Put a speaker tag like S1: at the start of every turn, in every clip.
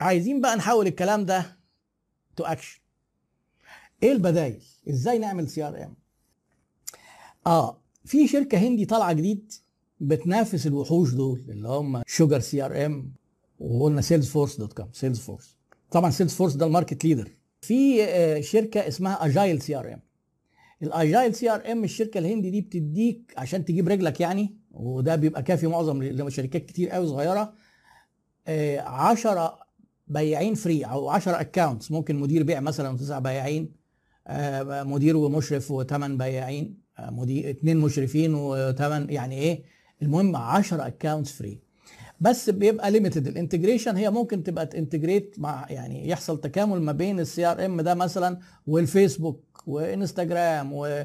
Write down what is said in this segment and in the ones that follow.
S1: عايزين بقى نحول الكلام ده to action إيه البدايل؟ إزاي نعمل CRM آه في شركة هندي طالعة جديد بتنافس الوحوش دول اللي هم شوجر CRM وقلنا سيلز فورس dot com سيلز فورس طبعا سيلز فورس ده ال market leader. في آه، شركة اسمها اجايل CRM الاجايل CRM الشركة الهندي دي بتديك عشان تجيب رجلك يعني وده بيبقى كافي معظم لشركات كتير قوي صغيرة 10 بياعين free أو 10 accounts ممكن مدير بيع مثلا وتسع بياعين آه، مدير ومشرف وثمان بياعين آه، مدير اثنين مشرفين وثمان يعني إيه؟ المهم 10 accounts free بس بيبقى limited ال integration هي ممكن تبقى ت integrate مع يعني يحصل تكامل ما بين ال CRM ده مثلا والفيسبوك وإنستجرام و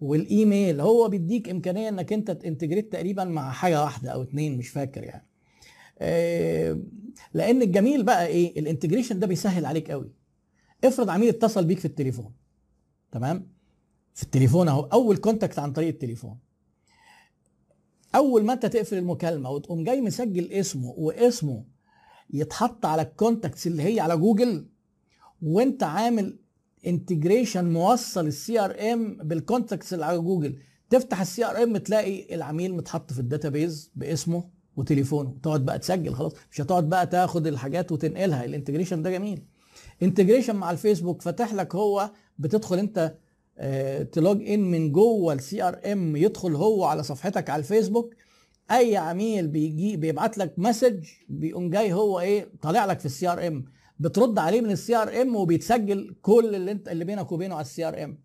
S1: والإيميل. هو بيديك إمكانية إنك أنت ت integrate تقريبا مع حاجة واحدة أو اتنين مش فاكر يعني. آه، لأن الجميل بقى إيه؟ ال integration ده بيسهل عليك قوي. افرض عميل اتصل بيك في التليفون تمام؟ في التليفون اهو اول contact عن طريق التليفون. اول ما انت تقفل المكالمة وتقوم جاي مسجل اسمه واسمه يتحط على ال contacts اللي هي على جوجل وانت عامل integration موصل ال CRM بال contacts اللي على جوجل تفتح ال CRM تلاقي العميل متحط في ال database باسمه. وتليفونه. تقعد بقى تسجل خلاص. مش هتقعد بقى تاخد الحاجات وتنقلها. ال integration ده جميل. integration مع الفيسبوك فتح لك هو بتدخل انت آه، ت log in من جوه ال CRM يدخل هو على صفحتك على الفيسبوك. أي عميل بيجي بيبعت لك message بيقوم جاي هو إيه طالع لك في ال CRM. بترد عليه من ال CRM وبيتسجل كل اللي انت اللي بينك وبينه على ال CRM.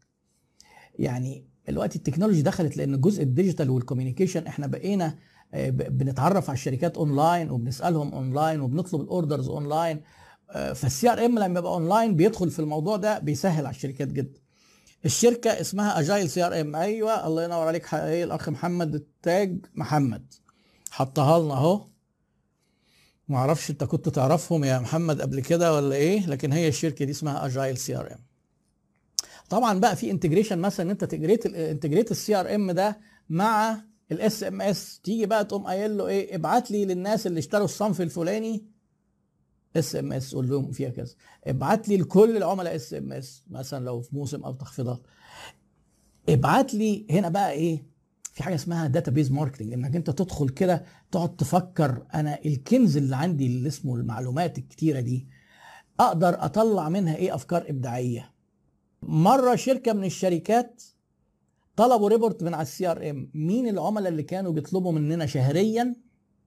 S1: يعني الوقت التكنولوجي دخلت لأن جزء ال digital وال communication إحنا بقينا بنتعرف على الشركات اونلاين وبنسألهم اونلاين وبنطلب ال orders online فال CRM لما يبقى اونلاين بيدخل في الموضوع ده بيسهل على الشركات جدا. الشركة اسمها اجايل CRM أيوه الله ينور عليك. ح- إيه الأخ محمد؟ التاج محمد. حطها لنا أهو. ما أعرفش أنت كنت تعرفهم يا محمد قبل كده ولا إيه لكن هي الشركة دي اسمها اجايل CRM طبعا بقى في integration مثلا إن أنت تجريت integrate ال CRM ده مع ال SMS تيجي بقى تقوم قايل له إيه ابعت لي للناس اللي اشتروا الصنف الفلاني SMS قول لهم فيها كذا. ابعت لي لكل العملاء SMS مثلا لو في موسم أو تخفيضات. ابعت لي هنا بقى إيه في حاجة اسمها database marketing إنك أنت تدخل كده تقعد تفكر أنا الكنز اللي عندي اللي اسمه المعلومات الكتيرة دي أقدر أطلع منها إيه أفكار إبداعية. مرة شركة من الشركات طلبوا report من على ال CRM. مين العملاء اللي كانوا بيطلبوا مننا شهريا؟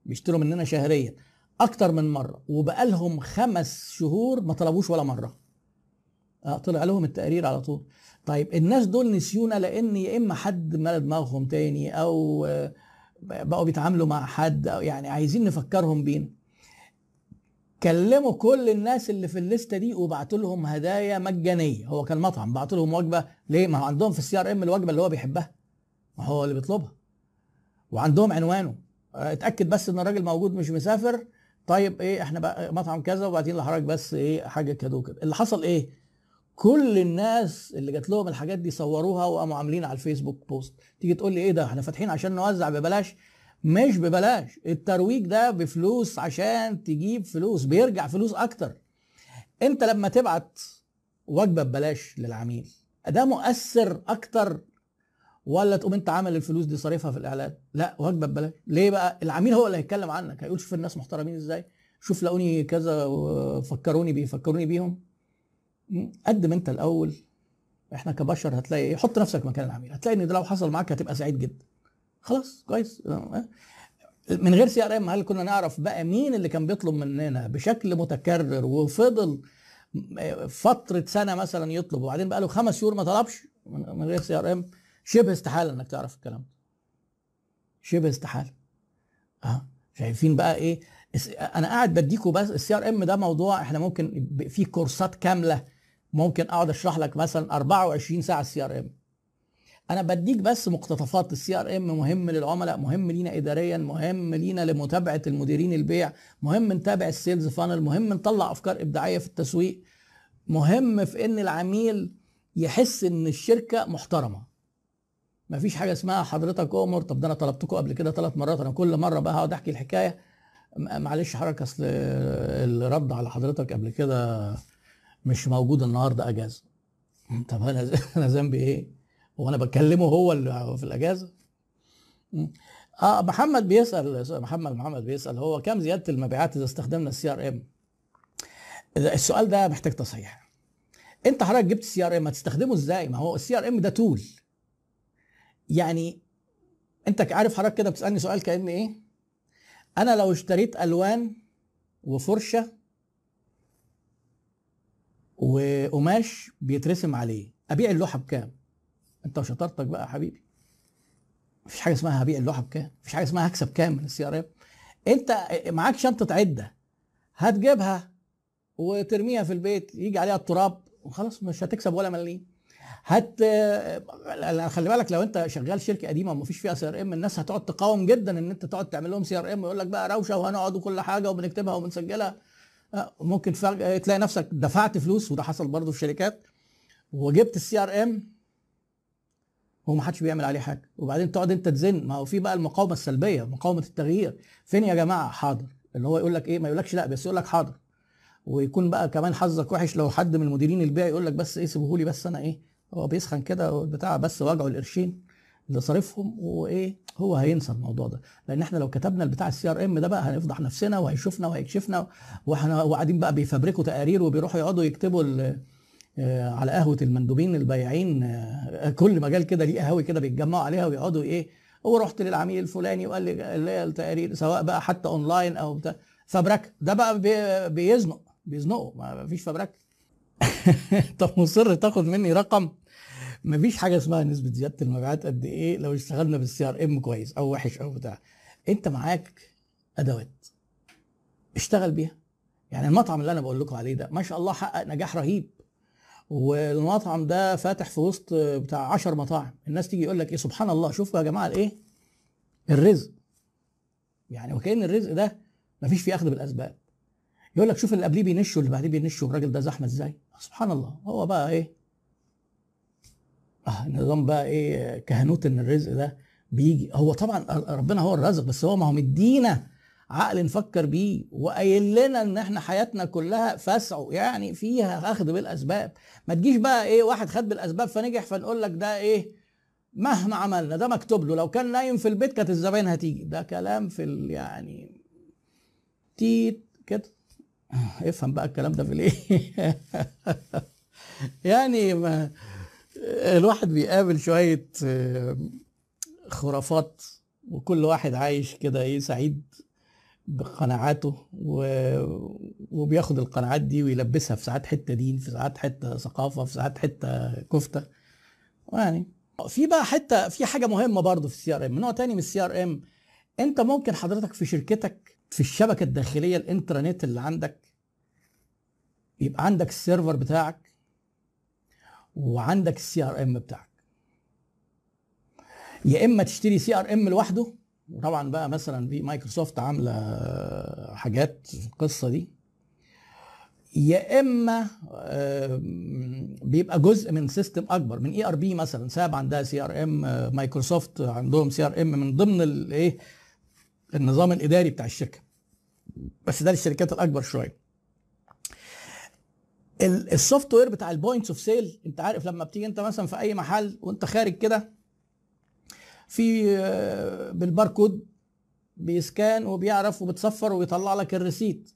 S1: بيشتروا مننا شهريا. أكتر من مرة. وبقالهم خمس شهور ما طلبوش ولا مرة. آه طلع لهم التقرير على طول. طيب الناس دول نسيونا لأن يا إما حد مال دماغهم تاني أو آه، بقوا بيتعاملوا مع حد أو يعني عايزين نفكرهم بينا. كلموا كل الناس اللي في ال list ة دي وبعتوا لهم هدايا مجانية. هو كان مطعم بعتوا لهم وجبة. ليه؟ ما هو عندهم في ال CRM الوجبة اللي هو بيحبها. ما هو اللي بيطلبها. وعندهم عنوانه. آه، اتأكد بس إن الراجل موجود مش مسافر. طيب إيه إحنا بقى مطعم كذا وبعدين لحضرتك بس إيه حاجة كده وكده. اللي حصل إيه؟ كل الناس اللي جات لهم الحاجات دي صوروها وقاموا عاملين على الفيسبوك post. تيجي تقول لي إيه ده؟ إحنا فاتحين عشان نوزع ببلاش. مش ببلاش. الترويج ده بفلوس عشان تجيب فلوس بيرجع فلوس أكتر. أنت لما تبعت وجبة ببلاش للعميل ده مؤثر أكتر ولا تقوم أنت عامل الفلوس دي صارفها في الإعلان؟ لا وجبة ببلاش. ليه بقى؟ العميل هو اللي هيتكلم عنك. هيقول شوف الناس محترمين إزاي شوف لاقوني كذا وفكروني بيه فكروني بيهم. قدم أنت الأول. إحنا كبشر هتلاقي إيه؟ حط نفسك مكان العميل. هتلاقي إن ده لو حصل معاك هتبقى سعيد جدا. خلاص كويس. من غير CRM هل كنا نعرف بقى مين اللي كان بيطلب مننا بشكل متكرر وفضل فترة سنة مثلا يطلب وبعدين بقى له خمس شهور ما طلبش؟ من غير CRM شبه استحالة إنك تعرف الكلام ده. شبه استحالة. أه. شايفين بقى إيه؟ أنا قاعد بديكوا بس ال CRM ده موضوع إحنا ممكن في كورسات كاملة ممكن أقعد أشرح لك مثلا 24 ساعة ال CRM. أنا بديك بس مقتطفات ال CRM مهم للعملاء مهم لينا اداريا مهم لينا لمتابعة المديرين البيع مهم نتابع ال sales funnel مهم نطلع أفكار إبداعية في التسويق مهم في إن العميل يحس إن الشركة محترمة. مفيش حاجة اسمها حضرتك أمر طب ده أنا طلبتكم قبل كده ثلاث مرات أنا كل مرة بقى هقعد أحكي الحكاية. معلش حضرتك أصل الرد على حضرتك قبل كده مش موجود النهارده اجازه طب أنا أنا ذنبي إيه؟ هو أنا بكلمه هو اللي في الاجازه؟ آه محمد بيسأل محمد محمد بيسأل هو كم زيادة المبيعات إذا استخدمنا ال CRM؟ السؤال ده محتاج تصحيح أنت حضرتك جبت ال CRM هتستخدمه إزاي؟ ما هو ال CRM ده tool يعني أنت عارف حضرتك كده بتسألني سؤال كان إيه؟ أنا لو اشتريت ألوان وفرشة وقماش بيترسم عليه أبيع اللوحة بكام؟ أنت وشطارتك بقى يا حبيبي. مفيش حاجة اسمها هبيع اللوحه بكام مفيش حاجة اسمها هكسب كام من ال CRM أنت معاك شنطة عدة. هتجيبها وترميها في البيت يجي عليها التراب وخلاص مش هتكسب ولا مليم هت خلي بالك لو أنت شغال شركة قديمة ومفيش فيها CRM الناس هتقعد تقاوم جدا إن أنت تقعد تعمل لهم CRM ويقول لك بقى دوشة وهنقعد وكل حاجة وبنكتبها وبنسجلها. آه، ممكن فجأة تلاقي نفسك دفعت فلوس وده حصل برضه في شركات وجبت ال CRM هو ما حدش بيعمل عليه حاجة. وبعدين تقعد انت تزن. ما هو في بقى المقاومة السلبية مقاومة التغيير. فين يا جماعة؟ حاضر. اللي هو يقول لك إيه؟ ما يقولكش لأ بس يقول لك حاضر. ويكون بقى كمان حظك وحش لو حد من المديرين البيع يقول لك بس إيه سيبوه لي بس أنا إيه؟ هو بيسخن كده بتاع بس وجعه القرشين اللي صارفهم وإيه؟ هو هينسى الموضوع ده. لأن إحنا لو كتبنا البتاع ال CRM ده بقى هنفضح نفسنا وهيشوفنا وهيكشفنا. وإحنا وقاعدين بقى بيفبركوا تقارير وبيروحوا يقعدوا يكتبوا على قهوة المندوبين البياعين آه، كل مجال كده ليه قهاوي كده بيتجمعوا عليها ويقعدوا إيه ورحت للعميل الفلاني وقال لي اللي هي التقارير سواء بقى حتى أونلاين أو بتاع. فبركه ده بقى بي- بيزنق بيزنقوا ما فيش فبركه طب مصر تاخد مني رقم؟ مفيش حاجة اسمها نسبة زيادة المبيعات قد إيه لو اشتغلنا بال CRM كويس أو وحش أو بتاع. أنت معاك أدوات اشتغل بيها. يعني المطعم اللي أنا بقول لكم عليه ده ما شاء الله حقق نجاح رهيب. والمطعم ده فاتح في وسط بتاع 10 مطاعم. الناس تيجي يقول لك إيه سبحان الله شوفوا يا جماعة الإيه؟ الرزق. يعني وكأن الرزق ده مفيش فيه أخذ بالأسباب. يقول لك شوف اللي قبليه بينشوا اللي بعديه بينشوا الراجل ده زحمة إزاي؟ سبحان الله هو بقى إيه؟ آه نظام بقى إيه؟ كهنوت إن الرزق ده بيجي. هو طبعا ربنا هو الرازق بس هو ما هو مدينا عقل نفكر بيه وقايل لنا إن إحنا حياتنا كلها فسعوا يعني فيها أخذ بالأسباب. ما تجيش بقى إيه واحد خد بالأسباب فنجح فنقول لك ده إيه؟ مهما عملنا ده مكتوب له لو كان نايم في البيت كانت الزباين هتيجي. ده كلام في ال- يعني تيت كده. افهم بقى الكلام ده في الايه يعني ما الواحد بيقابل شوية آه، خرافات وكل واحد عايش كده إيه سعيد بقناعاته. وبياخد القناعات دي ويلبسها في ساعات حتة دين في ساعات حتة ثقافة في ساعات حتة كفتة يعني في بقى حتة في حاجة مهمة برضه في ال CRM نوع تاني من ال CRM انت ممكن حضرتك في شركتك في الشبكة الداخلية الانترنت اللي عندك يبقى عندك ال server بتاعك وعندك ال CRM بتاعك يا إما تشتري CRM لوحده وطبعا بقى مثلا في مايكروسوفت عاملة حاجات في القصة دي. يا إما بيبقى جزء من system أكبر من ERP مثلا SAP عندها CRM مايكروسوفت عندهم CRM من ضمن الايه النظام الإداري بتاع الشركة. بس ده للشركات الأكبر شوية. ال- ال software بتاع ال points of sale أنت عارف لما بتيجي أنت مثلا في أي محل وأنت خارج كده في آه، بال barcode بي scan وبيعرف وبتصفر وبيطلع لك ال receipt.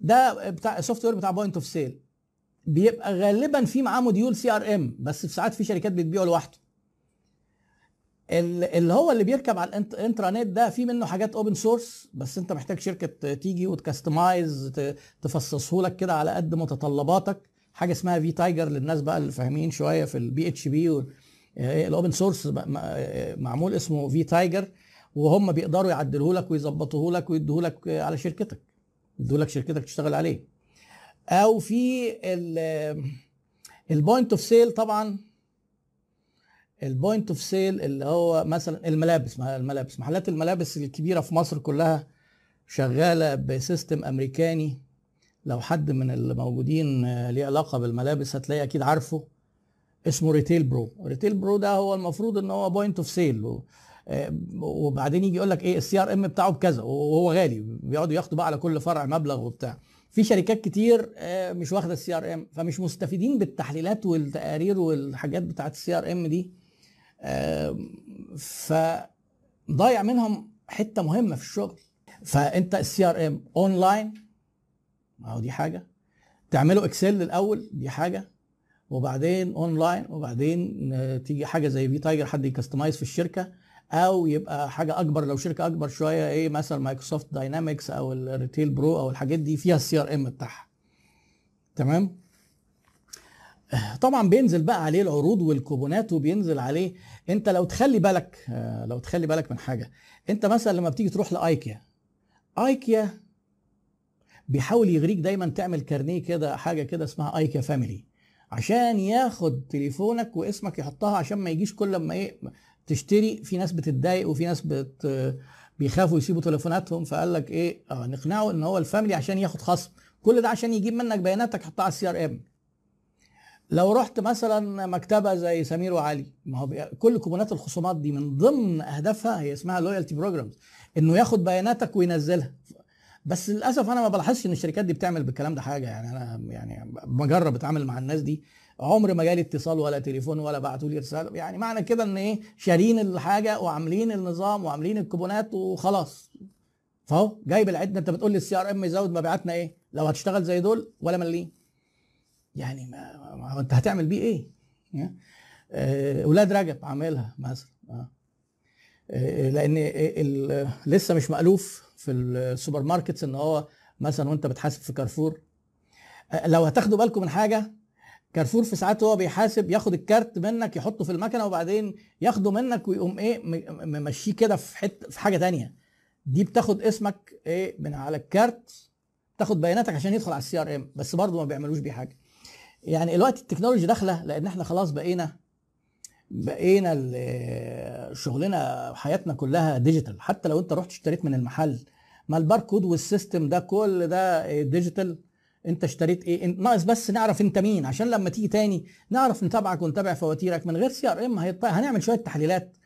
S1: ده بتاع ال software بتاع point of sale بيبقى غالبا في معاه module CRM بس في ساعات في شركات بتبيعه لوحده. ال- اللي هو اللي بيركب على الانت- ال intranet ده في منه حاجات open source بس انت محتاج شركة تيجي وت customize تفصصه لك كده على قد متطلباتك. حاجة اسمها vtiger للناس بقى اللي فاهمين شوية في ال PHP ال open source معمول اسمه vtiger وهم بيقدروا يعدلوه لك ويظبطوه لك ويدوه لك على شركتك يدوا لك شركتك تشتغل عليه. أو في ال point of sale طبعا ال point of sale اللي هو مثلا الملابس الملابس محلات الملابس الكبيرة في مصر كلها شغالة ب system أمريكاني. لو حد من اللي موجودين آه، ليه علاقة بالملابس هتلاقي أكيد عارفه. اسمه Retail Pro. Retail Pro ده هو المفروض إن هو point of sale آه، وبعدين يجي يقول لك إيه ال CRM بتاعه بكذا. وهو غالي. بيقعدوا ياخدوا بقى على كل فرع مبلغ وبتاع. في شركات كتير آه، مش واخدة ال CRM. فمش مستفيدين بالتحليلات والتقارير والحاجات بتاعت ال CRM دي. فضايع منهم حتة مهمة في الشغل. فأنت ال CRM online اهو دي حاجة. تعمله Excel الأول دي حاجة. وبعدين اونلاين وبعدين تيجي حاجة زي vtiger حد ي customize في الشركة أو يبقى حاجة أكبر لو شركة أكبر شوية إيه مثلا Microsoft Dynamics أو ال Retail Pro أو الحاجات دي فيها ال CRM بتاعها. تمام؟ طبعا بينزل بقى عليه العروض والكوبونات وبينزل عليه. أنت لو تخلي بالك لو تخلي بالك من حاجة. أنت مثلا لما بتيجي تروح لايكيا ايكيا بيحاول يغريك دايما تعمل كارنيه كده حاجة كده اسمها IKEA Family عشان ياخد تليفونك واسمك يحطها عشان ما يجيش كل لما إيه تشتري. في ناس بتتضايق وفي ناس بت بيخافوا يسيبوا تليفوناتهم فقال لك إيه آه نقنعه إن هو ال family عشان ياخد خصم. كل ده عشان يجيب منك بياناتك يحطها على ال CRM لو رحت مثلا مكتبة زي سمير وعلي ما هو كل كوبونات الخصومات دي من ضمن أهدافها هي اسمها loyalty programs إنه ياخد بياناتك وينزلها. بس للأسف أنا ما بلاحظش إن الشركات دي بتعمل بالكلام ده حاجة. يعني أنا يعني بجرب أتعامل مع الناس دي. عمر ما جالي اتصال ولا تليفون ولا بعتوا لي رساله يعني معنى كده إن إيه؟ شارين الحاجة وعاملين النظام وعاملين الكوبونات وخلاص. فهو جايب العدة. أنت بتقول لي ال CRM يزود مبيعاتنا إيه؟ لو هتشتغل زي دول ولا مليين يعني ما, ما أنت هتعمل بيه إيه؟ أولاد رجب عاملها مثلا. آه. لأن لسه مش مألوف في ال supermarkets إن هو مثلا وأنت بتحاسب في كارفور. لو هتاخدوا بالكم من حاجة كارفور في ساعات هو بيحاسب ياخد الكارت منك يحطه في المكنة وبعدين ياخده منك ويقوم إيه ممشيه كده في حتة في حاجة تانية. دي بتاخد اسمك إيه من على الكارت تاخد بياناتك عشان يدخل على ال CRM بس برضه ما بيعملوش بيه حاجة. يعني الوقت ال technology داخلة لأن إحنا خلاص بقينا بقينا شغلنا حياتنا كلها digital حتى لو انت رحت اشتريت من المحل ما الباركود وال system ده كل ده digital انت اشتريت إيه؟ ناقص بس نعرف انت مين. عشان لما تيجي تاني نعرف نتابعك ونتابع فواتيرك. من غير CRM هنعمل شوية تحليلات.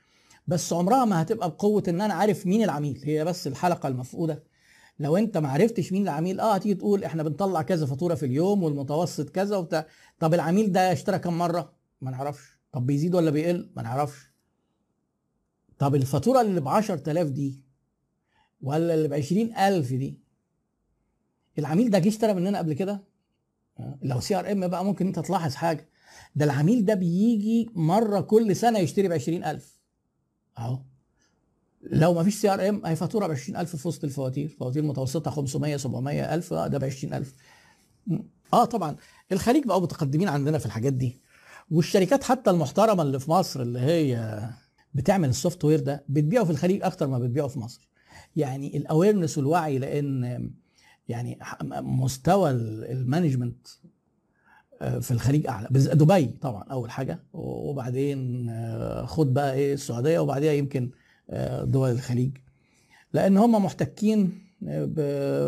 S1: بس عمرها ما هتبقى بقوة إن أنا عارف مين العميل. هي بس الحلقة المفقودة. لو أنت ما عرفتش مين العميل آه هتيجي تقول إحنا بنطلع كذا فاتورة في اليوم والمتوسط كذا وبتاع. طب العميل ده اشترى كم مرة؟ ما نعرفش. طب بيزيد ولا بيقل؟ ما نعرفش. طب الفاتورة اللي ب 10000 دي ولا اللي ب 20000 دي؟ العميل ده جه اشترى مننا قبل كده؟ لو CRM بقى ممكن انت تلاحظ حاجة. ده العميل ده بيجي مرة كل سنة يشتري ب 20000 أهو. لو ما فيش CRM هي فاتورة ب 20000 في وسط الفواتير. فواتير متوسطة 500 700 ألف ده ب 20000 آه طبعا. الخليج بقوا متقدمين عندنا في الحاجات دي. والشركات حتى المحترمة اللي في مصر اللي هي بتعمل ال software ده بتبيعه في الخليج أكتر ما بتبيعه في مصر. يعني ال awareness والوعي لأن يعني مستوى ال management في الخليج أعلى. دبي طبعا أول حاجة. وبعدين خد بقى إيه السعودية وبعديها يمكن دول الخليج. لأن هم محتكين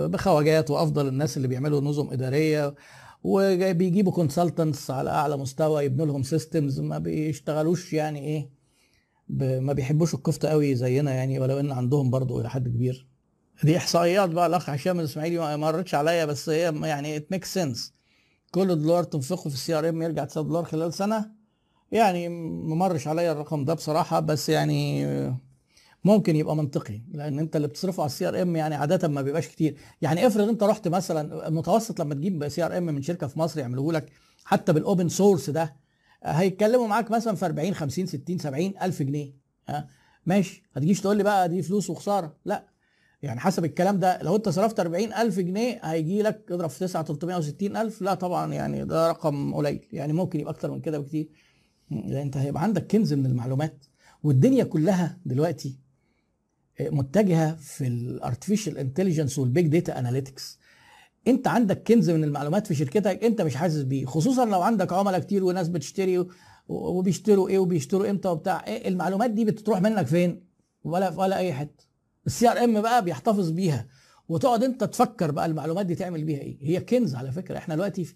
S1: بخواجات وأفضل الناس اللي بيعملوا نظم إدارية. وبيجيبوا consultants على أعلى مستوى يبنوا لهم systems ما بيشتغلوش يعني إيه ما بيحبوش الكفته قوي زينا يعني ولو إن عندهم برضو إلى حد كبير. دي إحصائيات بقى الأخ هشام الإسماعيلي ما مرتش عليا بس هي يعني it make sense كل دولار تنفقه في ال CRM يرجع 9 دولار خلال سنة. يعني ما مرش عليا الرقم ده بصراحة بس يعني ممكن يبقى منطقي لأن أنت اللي بتصرفه على ال CRM يعني عاده ما بيبقاش كتير. يعني افرض أنت رحت مثلا المتوسط لما تجيب CRM من شركة في مصر يعملوه لك حتى بال open source ده هيتكلموا معاك مثلا في 40 50 60 70 ألف جنيه. ها؟ ماشي. هتجيش تقول لي بقى دي فلوس وخسارة. لا. يعني حسب الكلام ده لو أنت صرفت 40 ألف جنيه هيجي لك اضرب في 9 360 ألف. لا طبعا يعني ده رقم قليل. يعني ممكن يبقى أكتر من كده بكتير. لأن أنت هيبقى عندك كنز من المعلومات والدنيا كلها دلوقتي متجهة في ال artificial intelligence وال big data analytics انت عندك كنز من المعلومات في شركتك انت مش حاسس بيه خصوصا لو عندك عملاء كتير وناس بتشتري وبيشتروا إيه وبيشتروا إمتى وبتاع. إيه المعلومات دي بتروح منك فين؟ ولا ولا اي حتة. ال CRM بقى بيحتفظ بيها. وتقعد انت تفكر بقى المعلومات دي تعمل بيها إيه. هي كنز على فكرة. إحنا دلوقتي في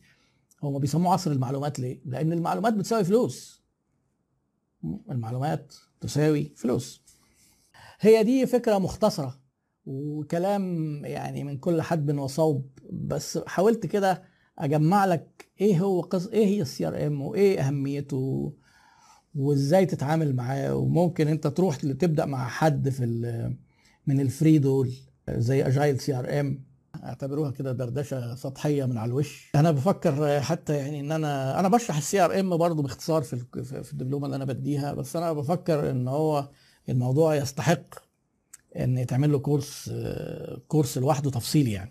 S1: هم بيسموه عصر المعلومات ليه؟ لأن المعلومات بتساوي فلوس. المعلومات تساوي فلوس. هي دي فكرة مختصرة وكلام يعني من كل حد وصوب بس حاولت كده أجمع لك إيه هو قص... إيه هي ال CRM وإيه أهميته وإزاي تتعامل معاه وممكن أنت تروح تبدأ مع حد في. من ال free دول زي Agile CRM أعتبروها كده دردشة سطحية من على الوش أنا بفكر حتى يعني إن أنا أنا بشرح ال CRM برضه باختصار في في الدبلومة اللي أنا بديها بس أنا بفكر إن هو الموضوع يستحق إن يتعمل له كورس كورس لوحده تفصيلي يعني.